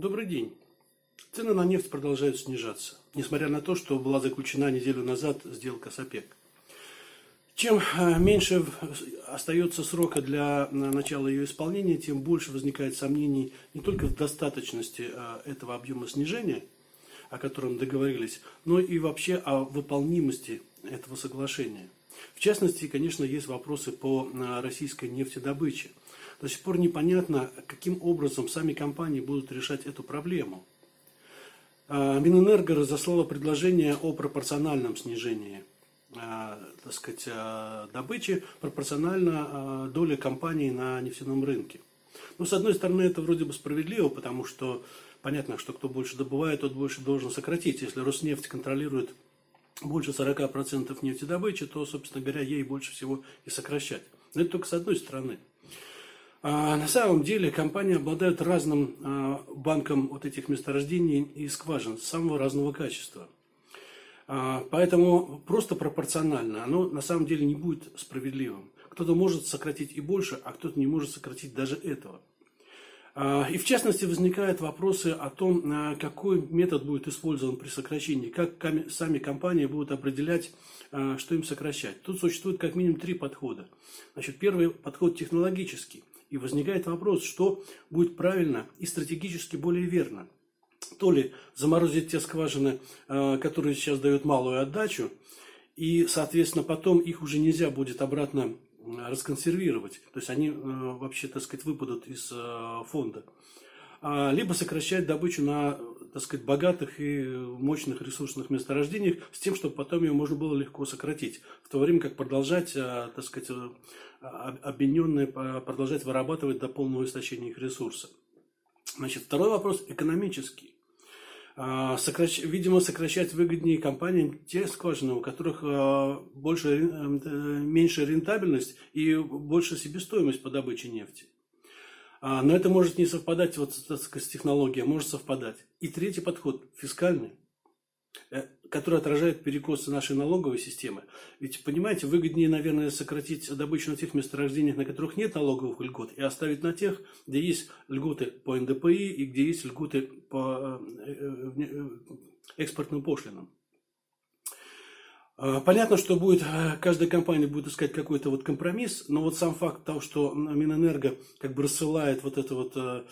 Добрый день. Цены на нефть продолжают снижаться, несмотря на то, что была заключена неделю назад сделка с ОПЕК. Чем э, меньше остается срока для начала ее исполнения, тем больше возникает сомнений не только в достаточности э, этого объема снижения, о котором договорились, но и вообще о выполнимости этого соглашения. В частности, конечно, есть вопросы по российской нефтедобыче. До сих пор непонятно, каким образом сами компании будут решать эту проблему. Минэнерго разослала предложение о пропорциональном снижении Э, так сказать, э, добычи пропорционально доле компаний на нефтяном рынке. Ну, с одной стороны, это вроде бы справедливо, потому что понятно, что кто больше добывает, тот больше должен сократить. Если Роснефть контролирует больше 40% нефтедобычи, то, собственно говоря, ей больше всего и сокращать. Но это только с одной стороны. А на самом деле компании обладают разным банком вот этих месторождений и скважин самого разного качества – а, поэтому просто пропорционально оно на самом деле не будет справедливым. Кто-то может сократить и больше, а кто-то не может сократить даже этого. А, и в частности возникают вопросы о том, а, какой метод будет использован при сокращении, как сами компании будут определять, что им сокращать. Тут существует как минимум три подхода. Значит, первый подход технологический. И возникает вопрос, что будет правильно и стратегически более верно – то ли заморозить те скважины, э, которые сейчас дают малую отдачу, и, соответственно, потом их уже нельзя будет обратно расконсервировать. То есть они э, вообще, так сказать, выпадут из э, фонда. А, либо сокращать добычу на, так сказать, богатых и мощных ресурсных месторождениях с тем, чтобы потом ее можно было легко сократить. В то время как продолжать, так сказать, объединенные продолжать вырабатывать до полного истощения их ресурса. Значит, второй вопрос экономический. А, сокращ... Видимо, сокращать выгоднее компаниям те скважины, у которых а, больше, э, меньше рентабельность и больше себестоимость по добыче нефти. А, но это может не совпадать вот, с технологией, а может совпадать. И третий подход – фискальный. Э, который отражает перекосы нашей налоговой системы. Ведь, понимаете, выгоднее, наверное, сократить добычу на тех месторождениях, на которых нет налоговых льгот, и оставить на тех, где есть льготы по НДПИ и где есть льготы по э, э, экспортным пошлинам. А, понятно, что будет, э, каждая компания будет искать какой-то вот компромисс, но вот сам факт того, что Минэнерго как бы рассылает вот это вот э,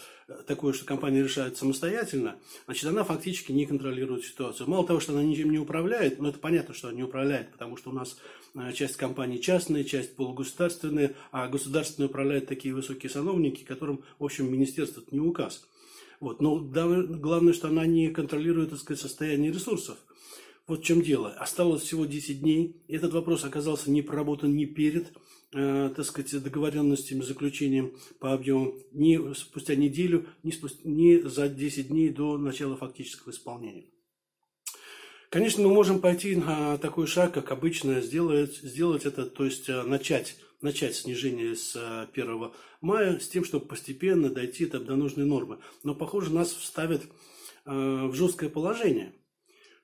такое, что компания решает самостоятельно, значит, она фактически не контролирует ситуацию. Мало того, что она ничем не управляет, но это понятно, что она не управляет, потому что у нас э, часть компаний частные, часть полугосударственные, а государственные управляют такие высокие сановники, которым, в общем, министерство не указ. Вот. Но главное, что она не контролирует, так сказать, состояние ресурсов. Вот в чем дело. Осталось всего 10 дней. Этот вопрос оказался не проработан ни перед, э, так сказать, договоренностями, заключением по объему, ни спустя неделю, ни, спустя, ни за 10 дней до начала фактического исполнения. Конечно, мы можем пойти на такой шаг, как обычно, сделать, сделать это, то есть э, начать, начать снижение с 1 э, мая с тем, чтобы постепенно дойти до нужной нормы. Но, похоже, нас вставят э, в жесткое положение –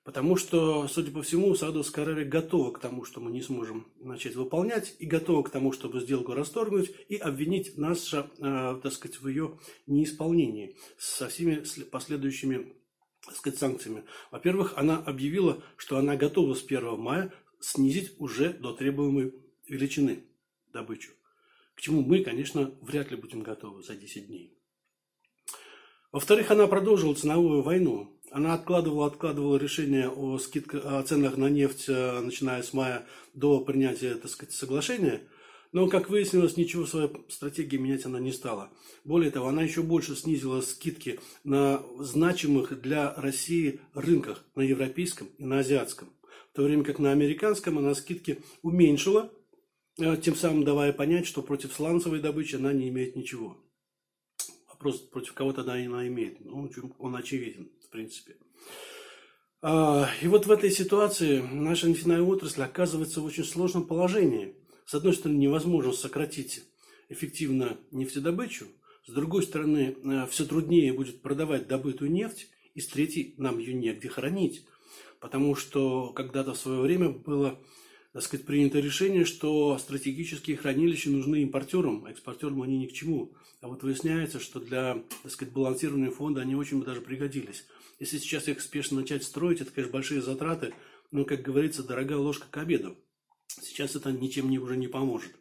Потому что, судя по всему, Саудовская Аравия готова к тому, что мы не сможем начать выполнять, и готова к тому, чтобы сделку расторгнуть и обвинить нас, э, так сказать, в ее неисполнении со всеми последующими так сказать, санкциями. Во-первых, она объявила, что она готова с 1 мая снизить уже до требуемой величины добычу. К чему мы, конечно, вряд ли будем готовы за 10 дней. Во-вторых, она продолжила ценовую войну. Она откладывала, откладывала решение о, скидках, о ценах на нефть, э, начиная с мая до принятия, так сказать, соглашения. Но, как выяснилось, ничего в своей стратегии менять она не стала. Более того, она еще больше снизила скидки на значимых для России рынках, на европейском и на азиатском. В то время как на американском она скидки уменьшила, э, тем самым давая понять, что против сланцевой добычи она не имеет ничего. Вопрос, против кого тогда она имеет? Ну, он очевиден принципе. А, и вот в этой ситуации наша нефтяная отрасль оказывается в очень сложном положении. С одной стороны, невозможно сократить эффективно нефтедобычу, с другой стороны, э, все труднее будет продавать добытую нефть, и с третьей, нам ее негде хранить. Потому что когда-то в свое время было так сказать, принято решение, что стратегические хранилища нужны импортерам, а экспортерам они ни к чему. А вот выясняется, что для, так сказать, балансирования фонда они очень бы даже пригодились. Если сейчас их спешно начать строить, это, конечно, большие затраты, но, как говорится, дорогая ложка к обеду. Сейчас это ничем не, уже не поможет.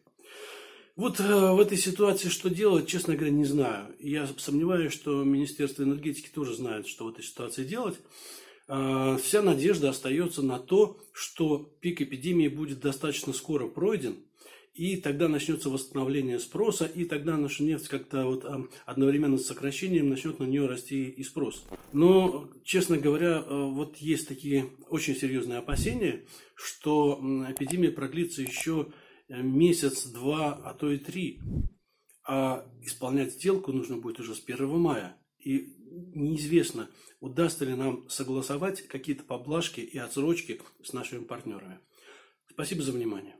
Вот э, в этой ситуации что делать, честно говоря, не знаю. Я сомневаюсь, что Министерство энергетики тоже знает, что в этой ситуации делать. А, вся надежда остается на то, что пик эпидемии будет достаточно скоро пройден, и тогда начнется восстановление спроса, и тогда наша нефть как-то вот одновременно с сокращением начнет на нее расти и спрос. Но, честно говоря, э, вот есть такие очень серьезные опасения, что эпидемия продлится еще э, месяц, два, а то и три. А исполнять сделку нужно будет уже с 1 мая. И неизвестно, удастся ли нам согласовать какие-то поблажки и отсрочки с нашими партнерами. Спасибо за внимание.